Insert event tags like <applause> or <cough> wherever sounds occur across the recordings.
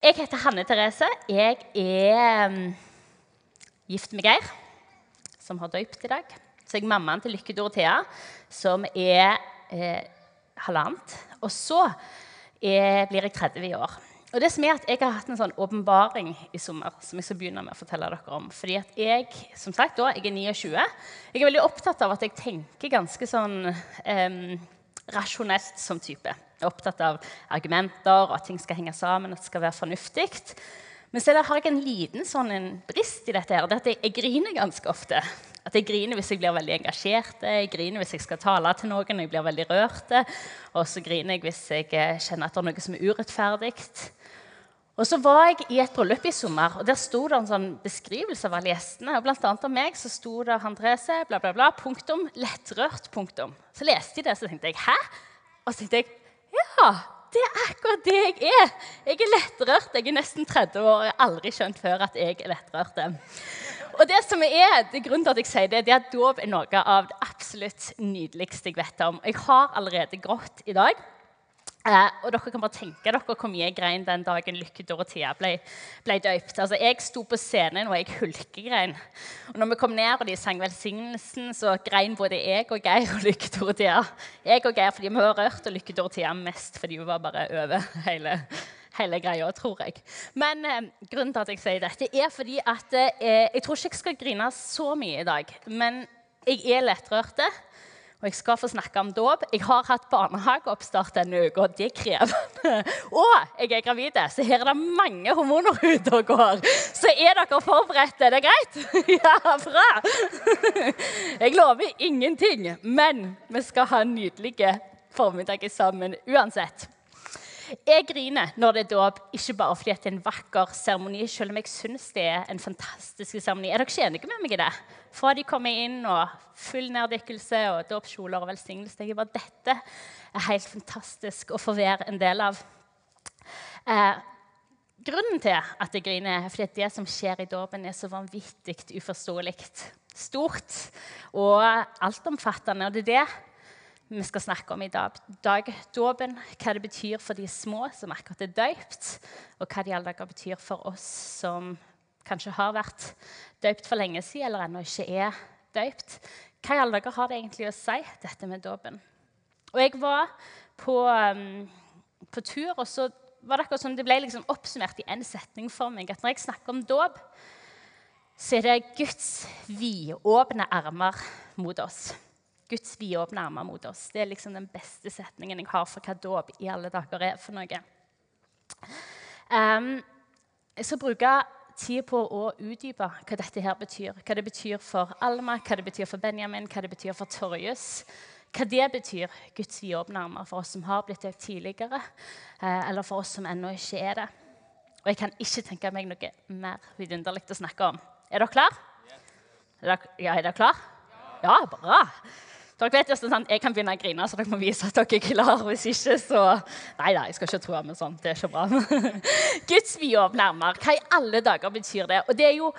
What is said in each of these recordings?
Jeg heter Hanne Therese. Jeg er um, gift med Geir, som har døypt i dag. Så jeg er mammaen til Lykke Dorothea, som er eh, halvannet. Og så er, blir jeg 30 i år. Og det som er at Jeg har hatt en sånn åpenbaring i sommer som jeg skal begynne med å fortelle dere om. Fordi at jeg som sagt, da, jeg er 29. Jeg er veldig opptatt av at jeg tenker ganske sånn eh, rasjonelt som type. Jeg er opptatt av argumenter, og at ting skal henge sammen, at det skal være fornuftig. Men så har jeg en liten sånn en brist i dette. her, det er at jeg, jeg, griner ganske ofte. At Jeg griner hvis jeg blir veldig engasjert, jeg griner hvis jeg skal tale til noen og jeg blir veldig rørt. Og så griner jeg hvis jeg eh, kjenner at det er noe som er urettferdig. Og så var jeg i et bryllup i sommer, og der sto det en sånn beskrivelse av alle gjestene. og Blant annet av meg så sto det Andrese, bla, bla, bla, punktum, lettrørt, punktum. Så leste jeg det, så tenkte jeg hæ? Og så tenkte jeg ja, det er akkurat det jeg er. Jeg er lettrørt. Jeg er nesten 30 år og har aldri skjønt før at jeg er lettrørt. Og det som er, det grunnen til at jeg sier det, det er at dåp er noe av det absolutt nydeligste jeg vet om. Jeg har allerede grått i dag. Eh, og dere kan bare tenke dere hvor mye jeg grein den dagen Lykke Dorothea ble, ble døypt. Altså, jeg sto på scenen og jeg hulkegrein. Og når vi kom ned og de sang velsignelsen, så grein både jeg og Geir og Lykke Dorothea. Jeg og Geir fordi vi var rørt, og Lykke Dorothea mest fordi hun var bare over hele, hele greia, tror jeg. Men eh, grunnen til at jeg sier dette, er fordi at eh, jeg tror ikke jeg skal grine så mye i dag. Men jeg er lettrørte. Og jeg skal få snakke om dåp. Jeg har hatt barnehageoppstart denne uka, det er krevende. <laughs> Og jeg er gravid, så her er det mange hormoner ute og går. Så er dere forberedte? Er det greit? <laughs> Ja, bra! <laughs> Jeg lover ingenting, men vi skal ha en nydelig formiddag sammen uansett. Jeg griner når det er dåp, ikke bare fordi det er en vakker seremoni, selv om jeg syns det er en fantastisk seremoni. Er dere ikke enige med meg i det? Fra de kommer inn, og full neddykkelse og dåpskjoler og velsignelse. Jeg bare, Dette er helt fantastisk å få være en del av. Eh, grunnen til at jeg griner, er fordi det som skjer i dåpen, er så vanvittig uforståelig. Stort og altomfattende. Og det er det vi skal snakke om i dag. Dåpen, hva det betyr for de små som akkurat er døypt, og hva det i alle dager betyr for oss som kanskje har vært døypt for lenge siden, eller ennå ikke er døypt. Hva i alle dager har det egentlig å si, dette med dåpen? Jeg var på, um, på, tur, og så var det akkurat som det ble liksom oppsummert i én setning for meg. At når jeg snakker om dåp, så er det Guds vidåpne armer mot oss. Guds vidåpne armer mot oss. Det er liksom den beste setningen jeg har for hva dåp i alle dager er for noe. Um, jeg skal bruke tid på å utdype hva dette her betyr. Hva det betyr for Alma, hva det betyr for Benjamin, hva det betyr for Torjus. Hva det betyr, Guds vidåpne armer, for oss som har blitt døpt tidligere, eh, eller for oss som ennå ikke er det. Og jeg kan ikke tenke meg noe mer vidunderlig å snakke om. Er dere klar? Er ja, er dere klar? Ja, bra. Dere vet jo sånn, Jeg kan begynne å grine, så dere må vise at dere er klare. Hvis ikke, så Nei da, jeg skal ikke tro meg sånn. Det er ikke bra. <laughs> Guds vidåpne armer. Hva i alle dager betyr det? Og det er jo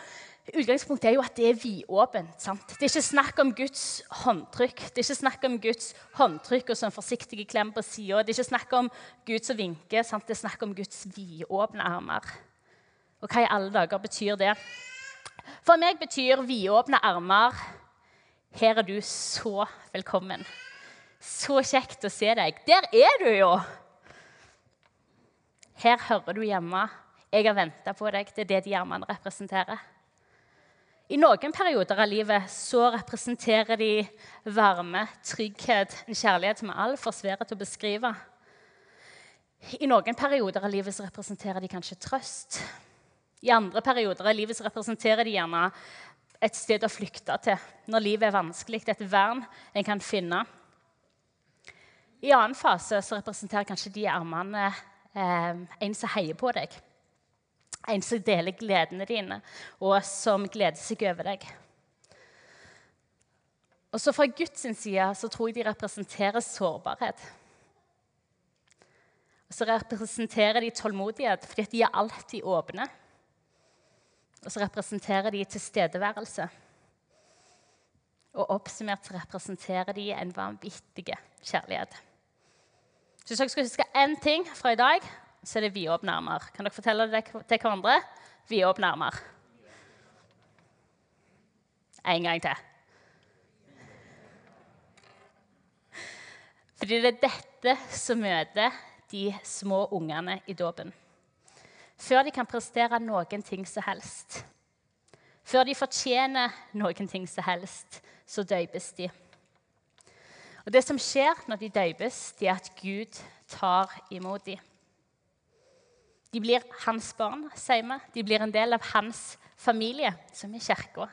Utgangspunktet er jo at det er vidåpent. Det er ikke snakk om Guds håndtrykk. Det er ikke snakk om Guds håndtrykk og sånn forsiktige klem på sida. Det er ikke snakk om Gud som vinker. Sant? Det er snakk om Guds vidåpne armer. Og hva i alle dager betyr det? For meg betyr vidåpne armer her er du så velkommen. Så kjekt å se deg. Der er du jo! Her hører du hjemme. Jeg har venta på deg. Det er det de armene representerer. I noen perioder av livet så representerer de varme, trygghet, en kjærlighet som er altfor svær til å beskrive. I noen perioder av livet så representerer de kanskje trøst. I andre perioder av livet så representerer de gjerne et sted å flykte til når livet er vanskelig. Et vern en kan finne. I annen fase så representerer kanskje de armene eh, en som heier på deg. En som deler gledene dine, og som gleder seg over deg. Og så Fra Guds side så tror jeg de representerer sårbarhet. Og så representerer de tålmodighet fordi de er alltid åpne. Og så representerer de tilstedeværelse. Og oppsummert så representerer de en vanvittig kjærlighet. Så hvis dere skal huske én ting fra i dag, så er det vidåpne armer. Kan dere fortelle det til hverandre? Vidåpne armer. En gang til. Fordi det er dette som møter de små ungene i dåpen. Før de kan prestere noen ting som helst, før de fortjener noen ting som helst, så døypes de. Og Det som skjer når de døypes, det er at Gud tar imot dem. De blir hans barn, sier vi. De blir en del av hans familie, som er kirka.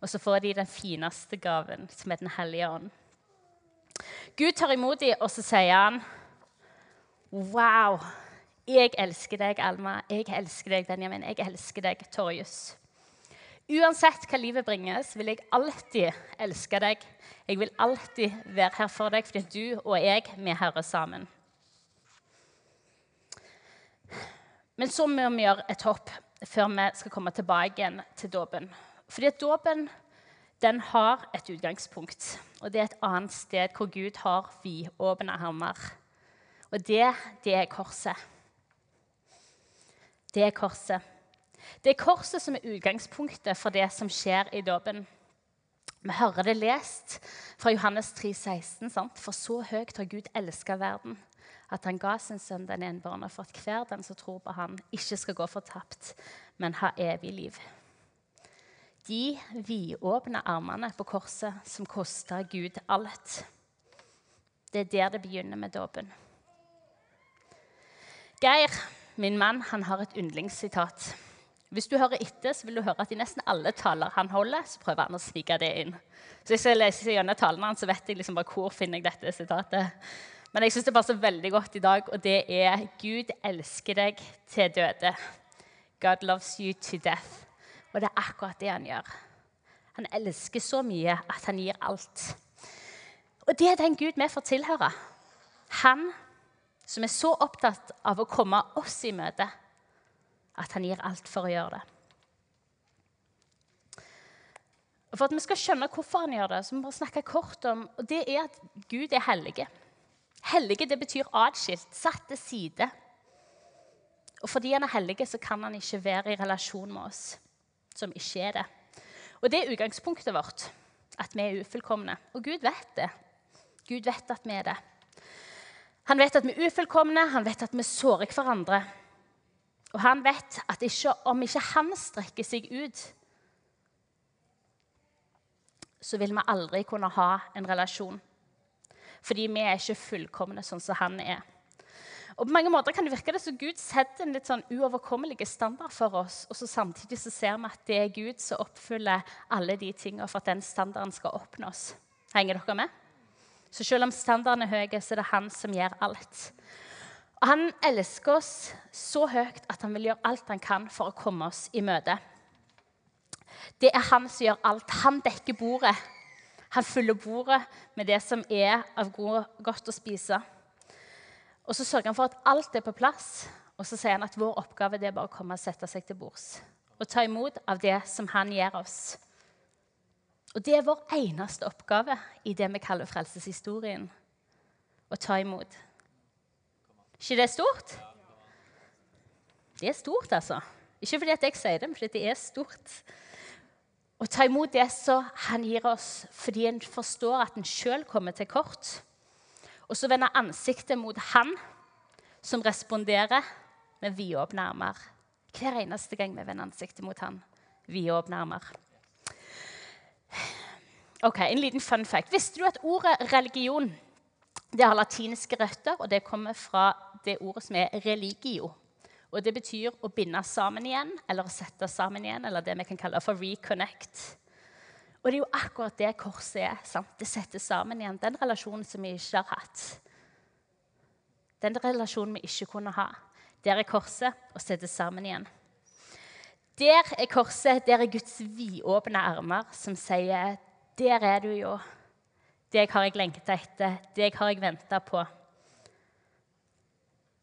Og så får de den fineste gaven, som er Den hellige ånd. Gud tar imot dem, og så sier han Wow! Jeg elsker deg, Alma. Jeg elsker deg, Benjamin. Jeg elsker deg, Torjus. Uansett hva livet bringes, vil jeg alltid elske deg. Jeg vil alltid være her for deg, fordi du og jeg, vi hører sammen. Men så må vi gjøre et hopp før vi skal komme tilbake igjen til dåpen. Fordi at dåpen den har et utgangspunkt, og det er et annet sted hvor Gud har vidåpne armer. Og det, det er korset. Det er korset. Det er korset som er utgangspunktet for det som skjer i dåpen. Vi hører det lest fra Johannes 3, 16, For så høyt har Gud elska verden, at han ga sin sønn den enbårne, for at hver den som tror på han, ikke skal gå fortapt, men ha evig liv. De vidåpne armene på korset som kosta Gud alt. Det er der det begynner med dåpen. Geir, min mann, han har et yndlingssitat. Hvis du hører etter, så vil du høre at i nesten alle taler han holder, så prøver han å snike det inn. Så hvis jeg leser gjennom talene hans, så vet jeg liksom bare hvor finner jeg dette sitatet. Men jeg syns det passer veldig godt i dag, og det er Gud elsker deg til døde. God loves you to death. Og det er akkurat det han gjør. Han elsker så mye at han gir alt. Og det er den Gud vi får tilhøre. Han som er så opptatt av å komme oss i møte at han gir alt for å gjøre det. Og For at vi skal skjønne hvorfor han gjør det, så må vi bare snakke kort om og det er at Gud er hellige. Hellige det betyr atskilt, satt til side. Og fordi han er hellige, så kan han ikke være i relasjon med oss som ikke er det. Og det er utgangspunktet vårt, at vi er ufullkomne. Og Gud vet det. Gud vet at vi er det. Han vet at vi er ufullkomne, han vet at vi sårer hverandre. Og han vet at ikke, om ikke han strekker seg ut, så vil vi aldri kunne ha en relasjon. Fordi vi er ikke fullkomne sånn som han er. Og på mange måter kan det virke det som Gud setter en litt sånn uoverkommelig standard for oss, og så samtidig så ser vi at det er Gud som oppfyller alle de tingene for at den standarden skal oppnås. Henger dere med? Så selv om standarden er høy, så er det han som gjør alt. Og Han elsker oss så høyt at han vil gjøre alt han kan for å komme oss i møte. Det er han som gjør alt. Han dekker bordet. Han fyller bordet med det som er av godt å spise. Og så sørger han for at alt er på plass, og så sier han at vår oppgave er bare å komme og sette seg til bords og ta imot av det som han gir oss. Og det er vår eneste oppgave i det vi kaller frelseshistorien. Å ta imot. ikke det er stort? Det er stort, altså. Ikke fordi jeg sier det, men fordi det er stort å ta imot det som han gir oss, fordi en forstår at en sjøl kommer til kort. Og så vender ansiktet mot han som responderer med vidåpne armer. Hver eneste gang vi vender ansiktet mot han. Vidåpne armer. Ok, En liten fun fact. Visste du at ordet religion det har latinske røtter, og det kommer fra det ordet som er religio? Og Det betyr å binde sammen igjen, eller å sette sammen igjen, eller det vi kan kalle for reconnect. Og det er jo akkurat det korset er. sant? Det setter sammen igjen den relasjonen som vi ikke har hatt. Den relasjonen vi ikke kunne ha. Der er korset og setter sammen igjen. Der er korset, der er Guds vidåpne armer som sier Der er du jo. Deg har jeg lengta etter. Deg har jeg venta på.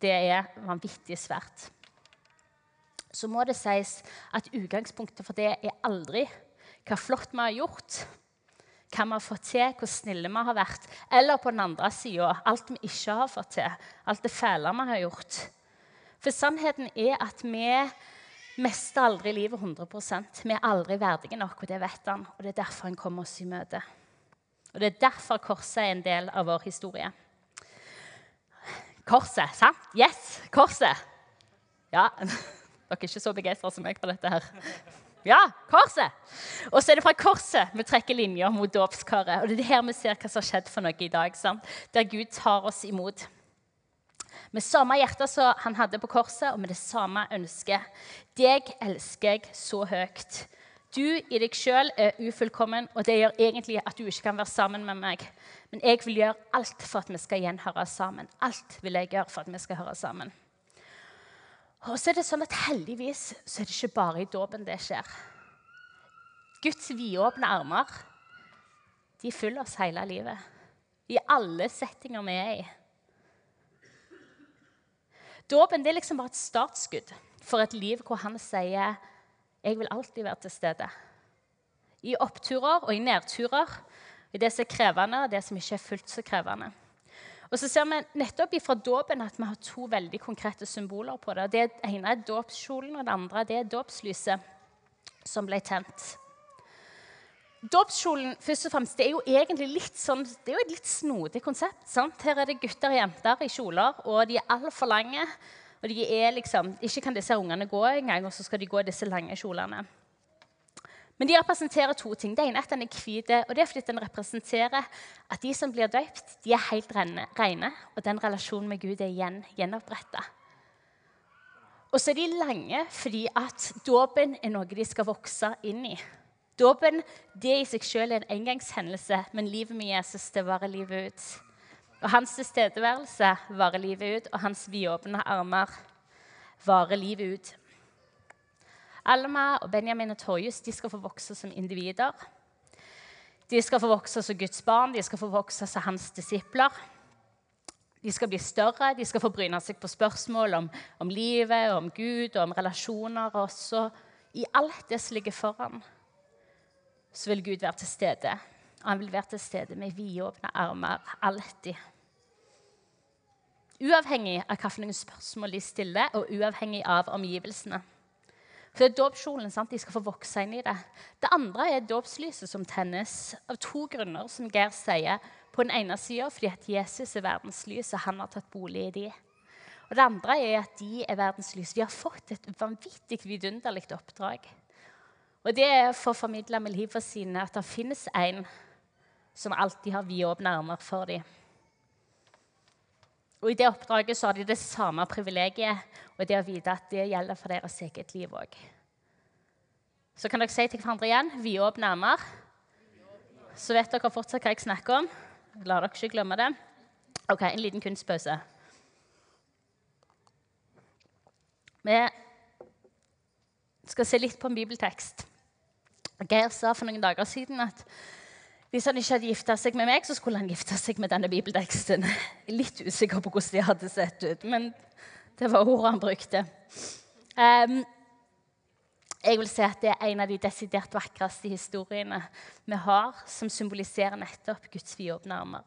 Det er vanvittig svært så må det sies at utgangspunktet for det er aldri hva flott vi har gjort, hva vi har fått til, hvor snille vi har vært, eller på den andre sida alt vi ikke har fått til, alt det fæle vi har gjort. For sannheten er at vi mester aldri livet 100 Vi er aldri verdige nok, og det vet han. Og det er derfor han kommer oss i møte. Og det er derfor korset er en del av vår historie. Korset, sant? Yes, korset. Ja, <laughs> dere er ikke så begeistra som meg for dette her. Ja, korset! Og så er det fra korset vi trekker linjer mot dåpskaret. Og det er her vi ser hva som har skjedd for noe i dag. Sant? Der Gud tar oss imot. Med samme hjerte som han hadde på korset, og med det samme ønsket. Deg elsker jeg så høyt. Du i deg sjøl er ufullkommen, og det gjør egentlig at du ikke kan være sammen med meg. Men jeg vil gjøre alt for at vi skal igjen høre sammen. Alt vil jeg gjøre for at vi skal høre sammen. Og så er det sånn at Heldigvis så er det ikke bare i dåpen det skjer. Guds vidåpne armer de følger oss hele livet. I alle settinger vi er i. Dåpen er liksom bare et startskudd for et liv hvor han sier jeg vil alltid være til stede. I oppturer og i nedturer, i det som er krevende, og det som ikke er fullt så krevende. Og så ser vi nettopp fra dåpen at vi har to veldig konkrete symboler på det. Det ene er dåpskjolen, og det andre det er dåpslyset som ble tent. Dåpskjolen først og fremst, det er jo egentlig litt sånn, det er jo et litt snodig konsept. sant? Her er det gutter og jenter i kjoler, og de er altfor lange. Og de er liksom, Ikke kan disse ungene gå engang, og så skal de gå i disse lange kjolene. Men de representerer to ting. Det ene er at den er hvit, og det er fordi den representerer at de som blir døpt, de er helt rene, og den relasjonen med Gud er igjen gjenoppretta. Og så er de lange fordi at dåpen er noe de skal vokse inn i. Dåpen det i seg selv er en engangshendelse, men livet med Jesus det varer livet ut. Og hans tilstedeværelse varer livet ut, og hans vidåpne armer varer livet ut. Alma og Benjamin og Torjus de skal få vokse som individer. De skal få vokse som Guds barn, de skal få vokse som hans disipler. De skal bli større, de skal få bryne seg på spørsmål om, om livet, om Gud og om relasjoner. Og så i alt det som ligger foran, så vil Gud være til stede. Og han vil være til stede med vidåpne armer alltid. Uavhengig av hvilke spørsmål de stiller, og uavhengig av omgivelsene. For det er dåpskjolen. De skal få vokse inn i det. Det andre er dåpslyset som tennes av to grunner, som Geir sier. På den ene sida fordi at Jesus er verdens lys, og han har tatt bolig i de. Og det andre er at de er verdens lys. De har fått et vanvittig vidunderlig oppdrag. Og det er for å formidle med livet sine at det finnes en som alltid har vidåpne armer for dem. Og I det oppdraget så har de det samme privilegiet og det å vite at det gjelder for deres eget liv òg. Så kan dere si til hverandre igjen vidåpne armer. Så vet dere fortsatt hva jeg snakker om. La dere ikke glemme det. Ok, En liten kunstpause. Vi skal se litt på en bibeltekst. Geir sa for noen dager siden at hvis han ikke hadde gifta seg med meg, så skulle han gifta seg med denne bibelteksten. Litt usikker på hvordan de hadde sett ut, men det var ordet han brukte. Um, jeg vil si at Det er en av de desidert vakreste historiene vi har, som symboliserer nettopp Guds vidåpne armer.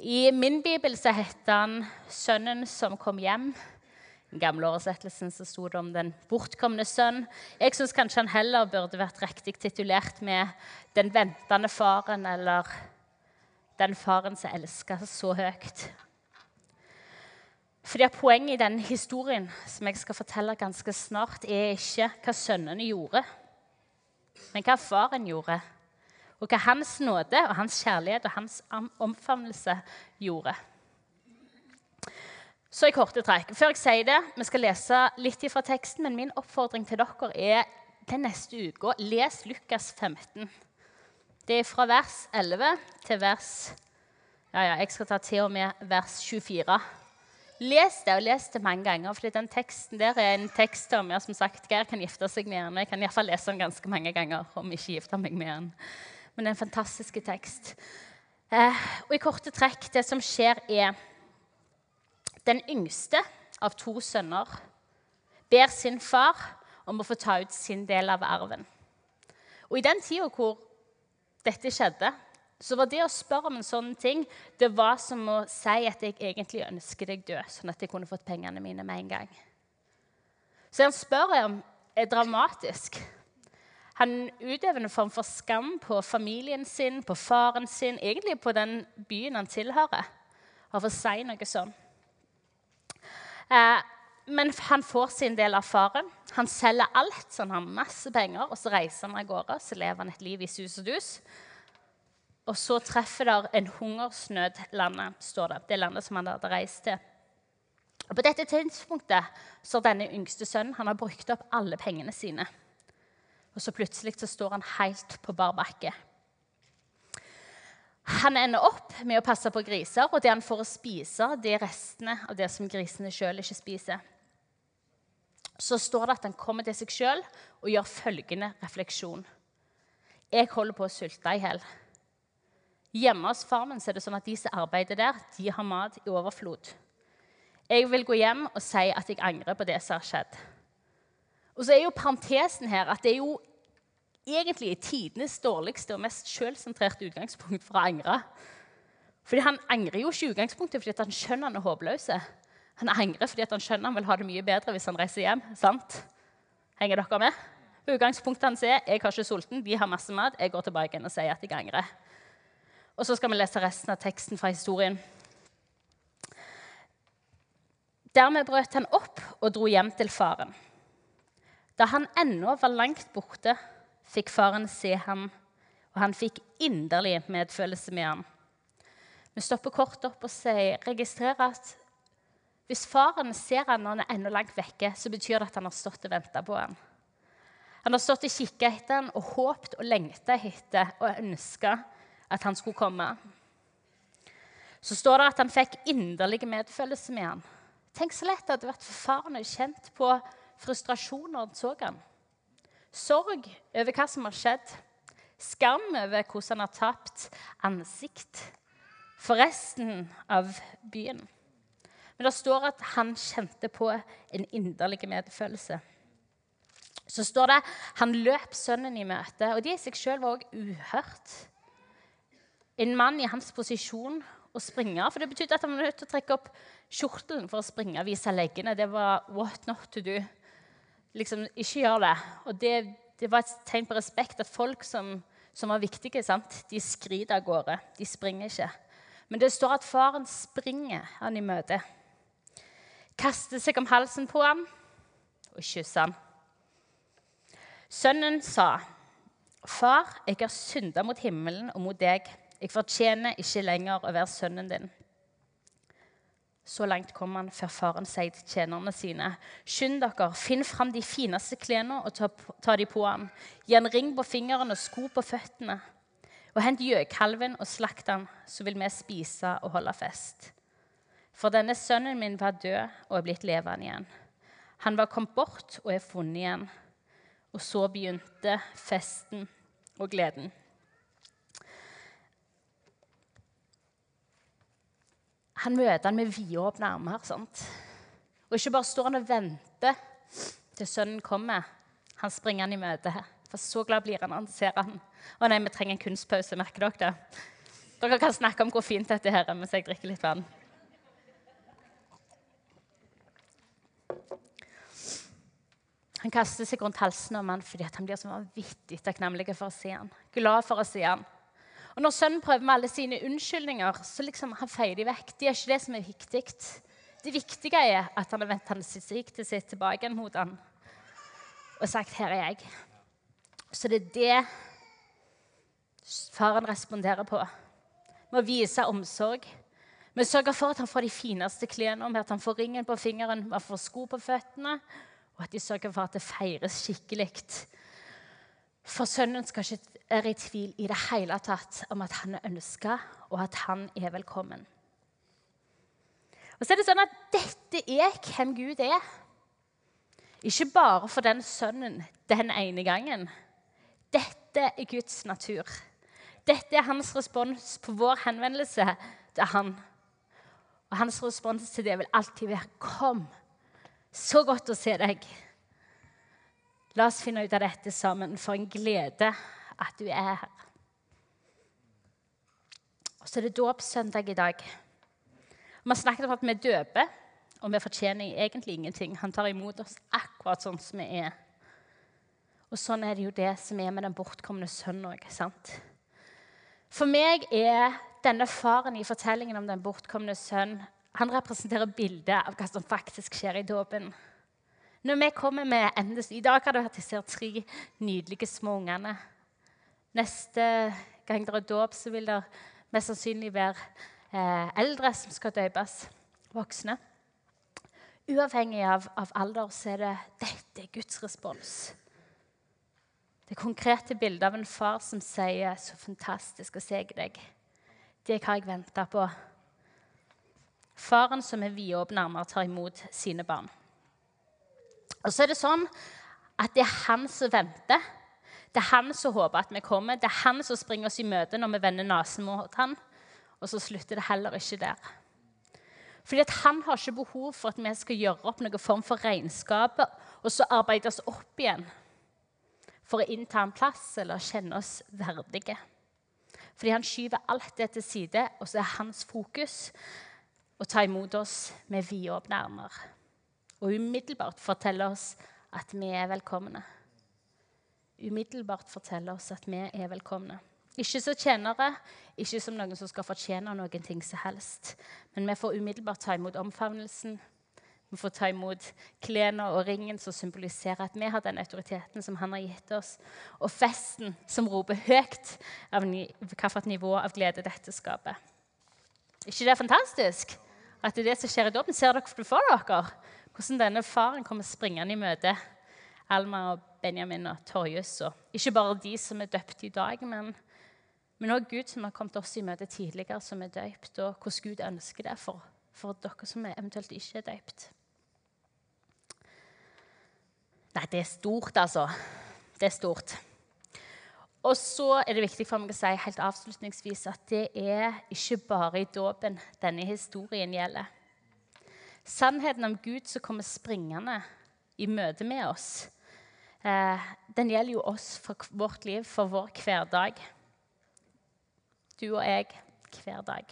I min bibel så heter han 'Sønnen som kom hjem' den gamle oversettelsen så sto det om den bortkomne sønn. Jeg syns kanskje han heller burde vært riktig titulert med 'Den ventende faren' eller 'Den faren som elska så høyt'. Fordi Poenget i denne historien som jeg skal fortelle ganske snart, er ikke hva sønnene gjorde, men hva faren gjorde. Og hva hans nåde og hans kjærlighet og hans omfavnelse gjorde. Så i korte trekk. Før jeg sier det, Vi skal lese litt fra teksten, men min oppfordring til dere er til neste uke les Lukas 15. Det er fra vers 11 til vers ja, ja, Jeg skal ta til og med vers 24. Les det, og les det mange ganger. for den teksten der er en tekst om ja, som sagt, Geir kan gifte seg med den. Jeg kan iallfall lese den ganske mange ganger om jeg ikke gifter meg med den. Men det er en fantastisk tekst. Eh, og i korte trekk, det som skjer, er den yngste av to sønner ber sin far om å få ta ut sin del av arven. Og I den tida hvor dette skjedde, Så var det å spørre om en sånn ting det var som å si at jeg egentlig ønsker deg død, sånn at jeg kunne fått pengene mine med en gang. Så han spør om er dramatisk. Han utøver en form for skam på familien sin, på faren sin, egentlig på den byen han tilhører, av å si noe sånn. Eh, men han får sin del av faren. Han selger alt, så han har masse penger. Og så reiser han av gårde, så lever han et liv i sus og dus. Og så treffer der en hungersnød landet, står det. Det landet som han hadde reist til. Og På dette tidspunktet så har denne yngste sønnen han har brukt opp alle pengene sine. Og så plutselig så står han helt på bar bakke. Han ender opp med å passe på griser, og det han får å spise, det er restene av det som grisene sjøl ikke spiser. Så står det at han kommer til seg sjøl og gjør følgende refleksjon. Jeg holder på å sulte i hjel. Hjemme hos far min er det sånn at de som arbeider der, de har mat i overflod. Jeg vil gå hjem og si at jeg angrer på det som har skjedd. Og så er jo parentesen her at det er jo egentlig tidenes dårligste og mest sjølsentrerte utgangspunkt for å angre. Fordi Han angrer jo ikke utgangspunktet fordi han skjønner han er håpløs. Han angrer fordi han skjønner han vil ha det mye bedre hvis han reiser hjem. sant? Henger dere med? Utgangspunktet hans er jeg har ikke sulten, de har masse mat. Jeg går tilbake igjen og sier at jeg angrer. Og så skal vi lese resten av teksten fra historien. Dermed brøt han opp og dro hjem til faren. Da han ennå var langt borte, fikk faren se ham, og han fikk inderlig medfølelse med ham. Vi stopper kort opp og sier, registrerer at hvis faren ser ham når han er ennå langt vekke, så betyr det at han har stått og venta på ham. Han har stått og kikka etter ham og håpt og lengta etter og ønska at han skulle komme. Så står det at han fikk inderlig medfølelse med ham. Tenk så lett det hadde vært for faren kjent på frustrasjon når han så ham. Sorg over hva som har skjedd. Skam over hvordan han har tapt ansikt for resten av byen. Men det står at han kjente på en inderlig medfølelse. Så står det han løp sønnen i møte, og det i seg sjøl var òg uhørt. En mann i hans posisjon å springe, for det betydde at han var nødt til å trekke opp kjortelen for å springe og vise leggene. Det var what not to do. Liksom, ikke gjør det. Og det, det, var et tegn på respekt at folk som, som var viktige, sant? de skrider av gårde. De springer ikke. Men det står at faren springer han i møte. Kaster seg om halsen på ham og kysser ham. Sønnen sa, 'Far, jeg har synda mot himmelen og mot deg.' 'Jeg fortjener ikke lenger å være sønnen din.' Så langt kom han før faren sier til tjenerne sine.: Skynd dere, finn fram de fineste klærne og ta, ta de på ham. Gi en ring på fingeren og sko på føttene. Og hent gjøkalven og slakt han, så vil vi spise og holde fest. For denne sønnen min var død og er blitt levende igjen. Han var kommet bort og er funnet igjen. Og så begynte festen og gleden. Han møter han med vidåpne armer. Sant? Og ikke bare står han og venter til sønnen kommer. Han springer han i møte. For så glad blir han når han ser han. Å nei, vi trenger en kunstpause. Merker dere det? Dere kan snakke om hvor fint dette er mens jeg drikker litt vann. Han kaster seg rundt halsen av ham fordi han blir så vanvittig takknemlig for å se ham. Glad for å se ham. Og Når sønnen prøver med alle sine unnskyldninger, så liksom han feier de vekk. Det er ikke det som er viktig. Det viktige er at han har vendt ansiktet sitt tilbake mot han og sagt 'Her er jeg'. Så det er det faren responderer på. Med å vise omsorg. Med å sørge for at han får de fineste klærne, med at han får ringen på fingeren, med at han får sko på føttene, og at de sørger for at det feires skikkelig. For sønnen skal ikke være i tvil i det hele tatt om at han er ønska, og at han er velkommen. Og så er det sånn at Dette er hvem Gud er. Ikke bare for den sønnen den ene gangen. Dette er Guds natur. Dette er hans respons på vår henvendelse til han. Og hans respons til det vil alltid være 'Kom, så godt å se deg'. La oss finne ut av dette sammen. For en glede at du er her. Og så er det dåpssøndag i dag. Vi har snakket om at vi døper, og vi fortjener egentlig ingenting. Han tar imot oss akkurat sånn som vi er. Og sånn er det jo det som er med den bortkomne sønnen òg. For meg er denne faren i fortellingen om den bortkomne sønn han representerer bildet av hva som faktisk skjer i dåpen. Når vi kommer med endes, I dag har vært disse tre nydelige små ungene. Neste gang det er dåp, så vil det mest sannsynlig være eh, eldre som skal døpes. Voksne. Uavhengig av, av, alder så er det dette Guds respons. Det konkrete bildet av en far som sier 'Så fantastisk å se deg'. Det har jeg venta på. Faren som er vidåpen armer, tar imot sine barn. Og så er det sånn at det er han som venter. Det er han som håper at vi kommer. Det er han som springer oss i møte når vi vender nesen mot han. Og så slutter det heller ikke der. Fordi Han har ikke behov for at vi skal gjøre opp noen form for regnskap og så arbeide oss opp igjen for å innta en plass eller kjenne oss verdige. Fordi han skyver alt det til side, og så er hans fokus å ta imot oss med vidåpne armer og umiddelbart fortelle oss at vi er velkomne. Umiddelbart fortelle oss at vi er velkomne. Ikke som tjenere, ikke som noen som skal fortjene noen ting som helst. Men vi får umiddelbart ta imot omfavnelsen. Vi får ta imot klærne og ringen som symboliserer at vi har den autoriteten som han har gitt oss. Og festen som roper høyt av hvilket nivå av glede dette skaper. ikke det er fantastisk? At det er det som skjer i dåpen. Ser dere det for dere? Hvordan denne faren kommer springende i møte Alma og Benjamin og Torjus. Og ikke bare de som er døpt i dag, men, men også Gud som har kommet oss i møte tidligere, som er døpt, og hvordan Gud ønsker det for, for dere som eventuelt ikke er døpt. Nei, det er stort, altså. Det er stort. Og så er det viktig for meg å si helt avslutningsvis at det er ikke bare i dåpen denne historien gjelder. Sannheten om Gud som kommer springende i møte med oss, eh, den gjelder jo oss for vårt liv, for vår hverdag. Du og jeg hver dag.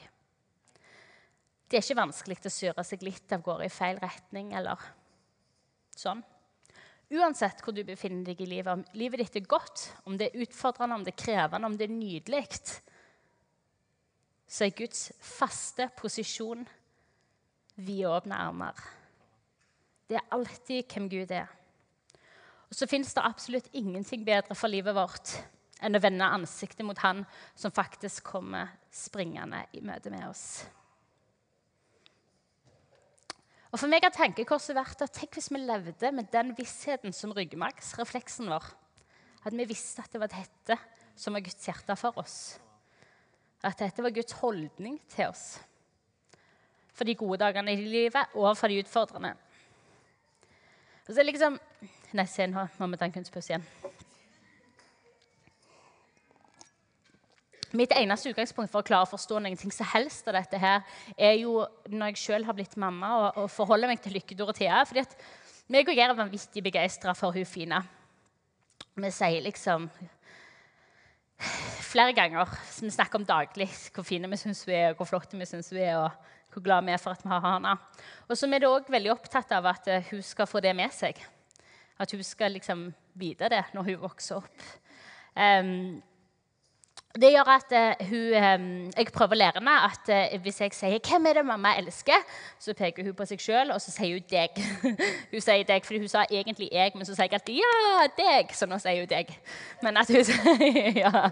Det er ikke vanskelig å surre seg litt av gårde i feil retning eller sånn. Uansett hvor du befinner deg i livet, om livet ditt er godt, om det er utfordrende, om det er krevende, om det er nydelig, så er Guds faste posisjon vidåpne armer. Det er alltid hvem Gud er. Og så fins det absolutt ingenting bedre for livet vårt enn å vende ansiktet mot Han som faktisk kommer springende i møte med oss. Og For meg har tenkekorset vært at tenk hvis vi levde med den vissheten som ryggmargsrefleksen vår. At vi visste at det var dette som var Guds hjerte for oss. At dette var Guds holdning til oss for de gode dagene i livet og for de utfordrende. Og så liksom Nei, se nå må vi ta en kunstpause igjen. Mitt eneste utgangspunkt for å klare å forstå noen ting som helst av dette her, er jo når jeg sjøl har blitt mamma og, og forholder meg til Lykke Dorothea. fordi at meg og jeg er vanvittig begeistra for hun fine. Vi sier liksom flere ganger Vi snakker om daglig hvor fine vi syns hun er, hvor flotte vi syns hun er. og hvor glad vi er for at vi har henne. Og så er vi òg veldig opptatt av at eh, hun skal få det med seg. At hun skal liksom vite det når hun vokser opp. Um, det gjør at uh, hun, um, jeg prøver å lære henne at uh, hvis jeg sier 'Hvem er det mamma elsker?', så peker hun på seg sjøl, og så sier hun 'deg'. <laughs> hun sier 'deg' fordi hun sa egentlig 'jeg', men så sier jeg alltid 'ja, deg'. Så nå sier hun 'deg'. Men at hun <laughs> sier ja,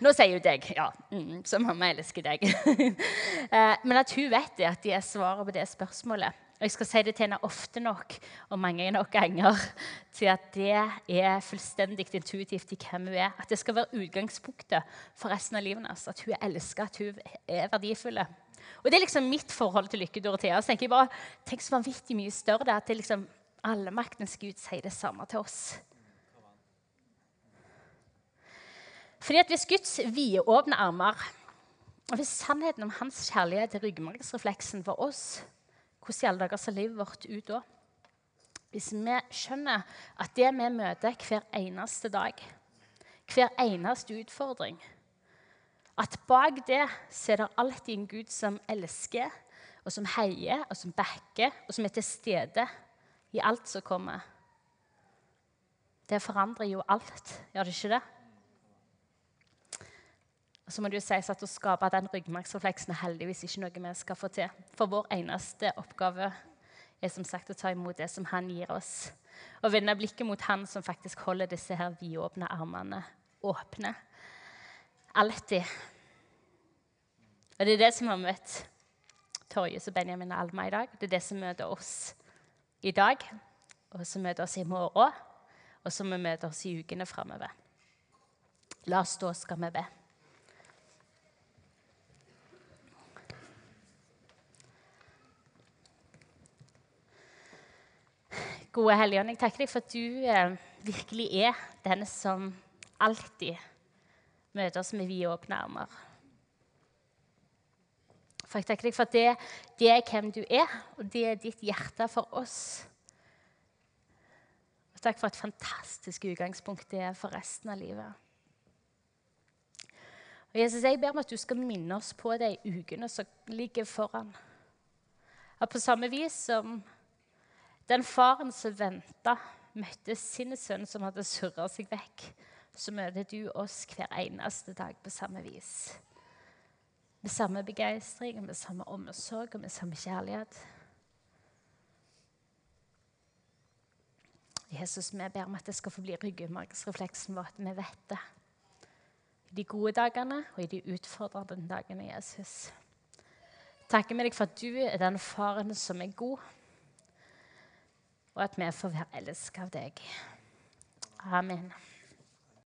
Nå sier hun 'deg', ja. Mm, så mamma elsker deg. uh, <laughs> men at hun vet det, at de er svaret på det spørsmålet. Og jeg skal si det til henne ofte nok og mange nok ganger til at det er fullstendig intuitivt i hvem hun er. At det skal være utgangspunktet for resten av livet hennes. At hun er elska, at hun er verdifull. Og Det er liksom mitt forhold til Lykke Dorothea. Så tenker jeg bare, Tenk så vanvittig mye større det at det liksom, allmaktens Gud sier det samme til oss. Fordi at Hvis Guds vidåpne armer og hvis sannheten om hans kjærlighet er ryggmargsrefleksen for oss, hvordan i alle dager ser livet vårt ut da? Hvis vi skjønner at det vi møter hver eneste dag, hver eneste utfordring At bak det så er det alltid en Gud som elsker, og som heier, og som backer, og som er til stede i alt som kommer. Det forandrer jo alt, gjør det ikke det? Og så må det jo sies at Å skape den ryggmargsrefleksen er heldigvis ikke noe vi skal få til. For vår eneste oppgave er som sagt å ta imot det som han gir oss. Og vende blikket mot han som faktisk holder disse her vidåpne armene åpne. Alltid. Og det er det som har møtt Torjus og Benjamin og Alma i dag. Det er det som møter oss i dag, og som møter oss i morgen, og som vi møter oss i ukene framover. La oss stå, skal vi be. Gode Helligånd, jeg takker deg for at du eh, virkelig er den som alltid møter oss med vidåpne armer. For jeg takker deg for at det, det, er hvem du er, og det er ditt hjerte for oss. Og takk for et fantastisk utgangspunkt det er for resten av livet. Og Jesus, Jeg ber om at du skal minne oss på de ukene som ligger foran. At på samme vis som den faren som venta, møtte sin sønn som hadde surra seg vekk. Så møter du oss hver eneste dag på samme vis. Med samme begeistring, med samme omsorg og med samme kjærlighet. Jesus, vi ber om at det skal få bli ryggmargsrefleksen vår, at vi vet det. I de gode dagene og i de utfordrende dagene, Jesus. Takker med deg for at du er den faren som er god og at vi får være elsket av deg. Amen.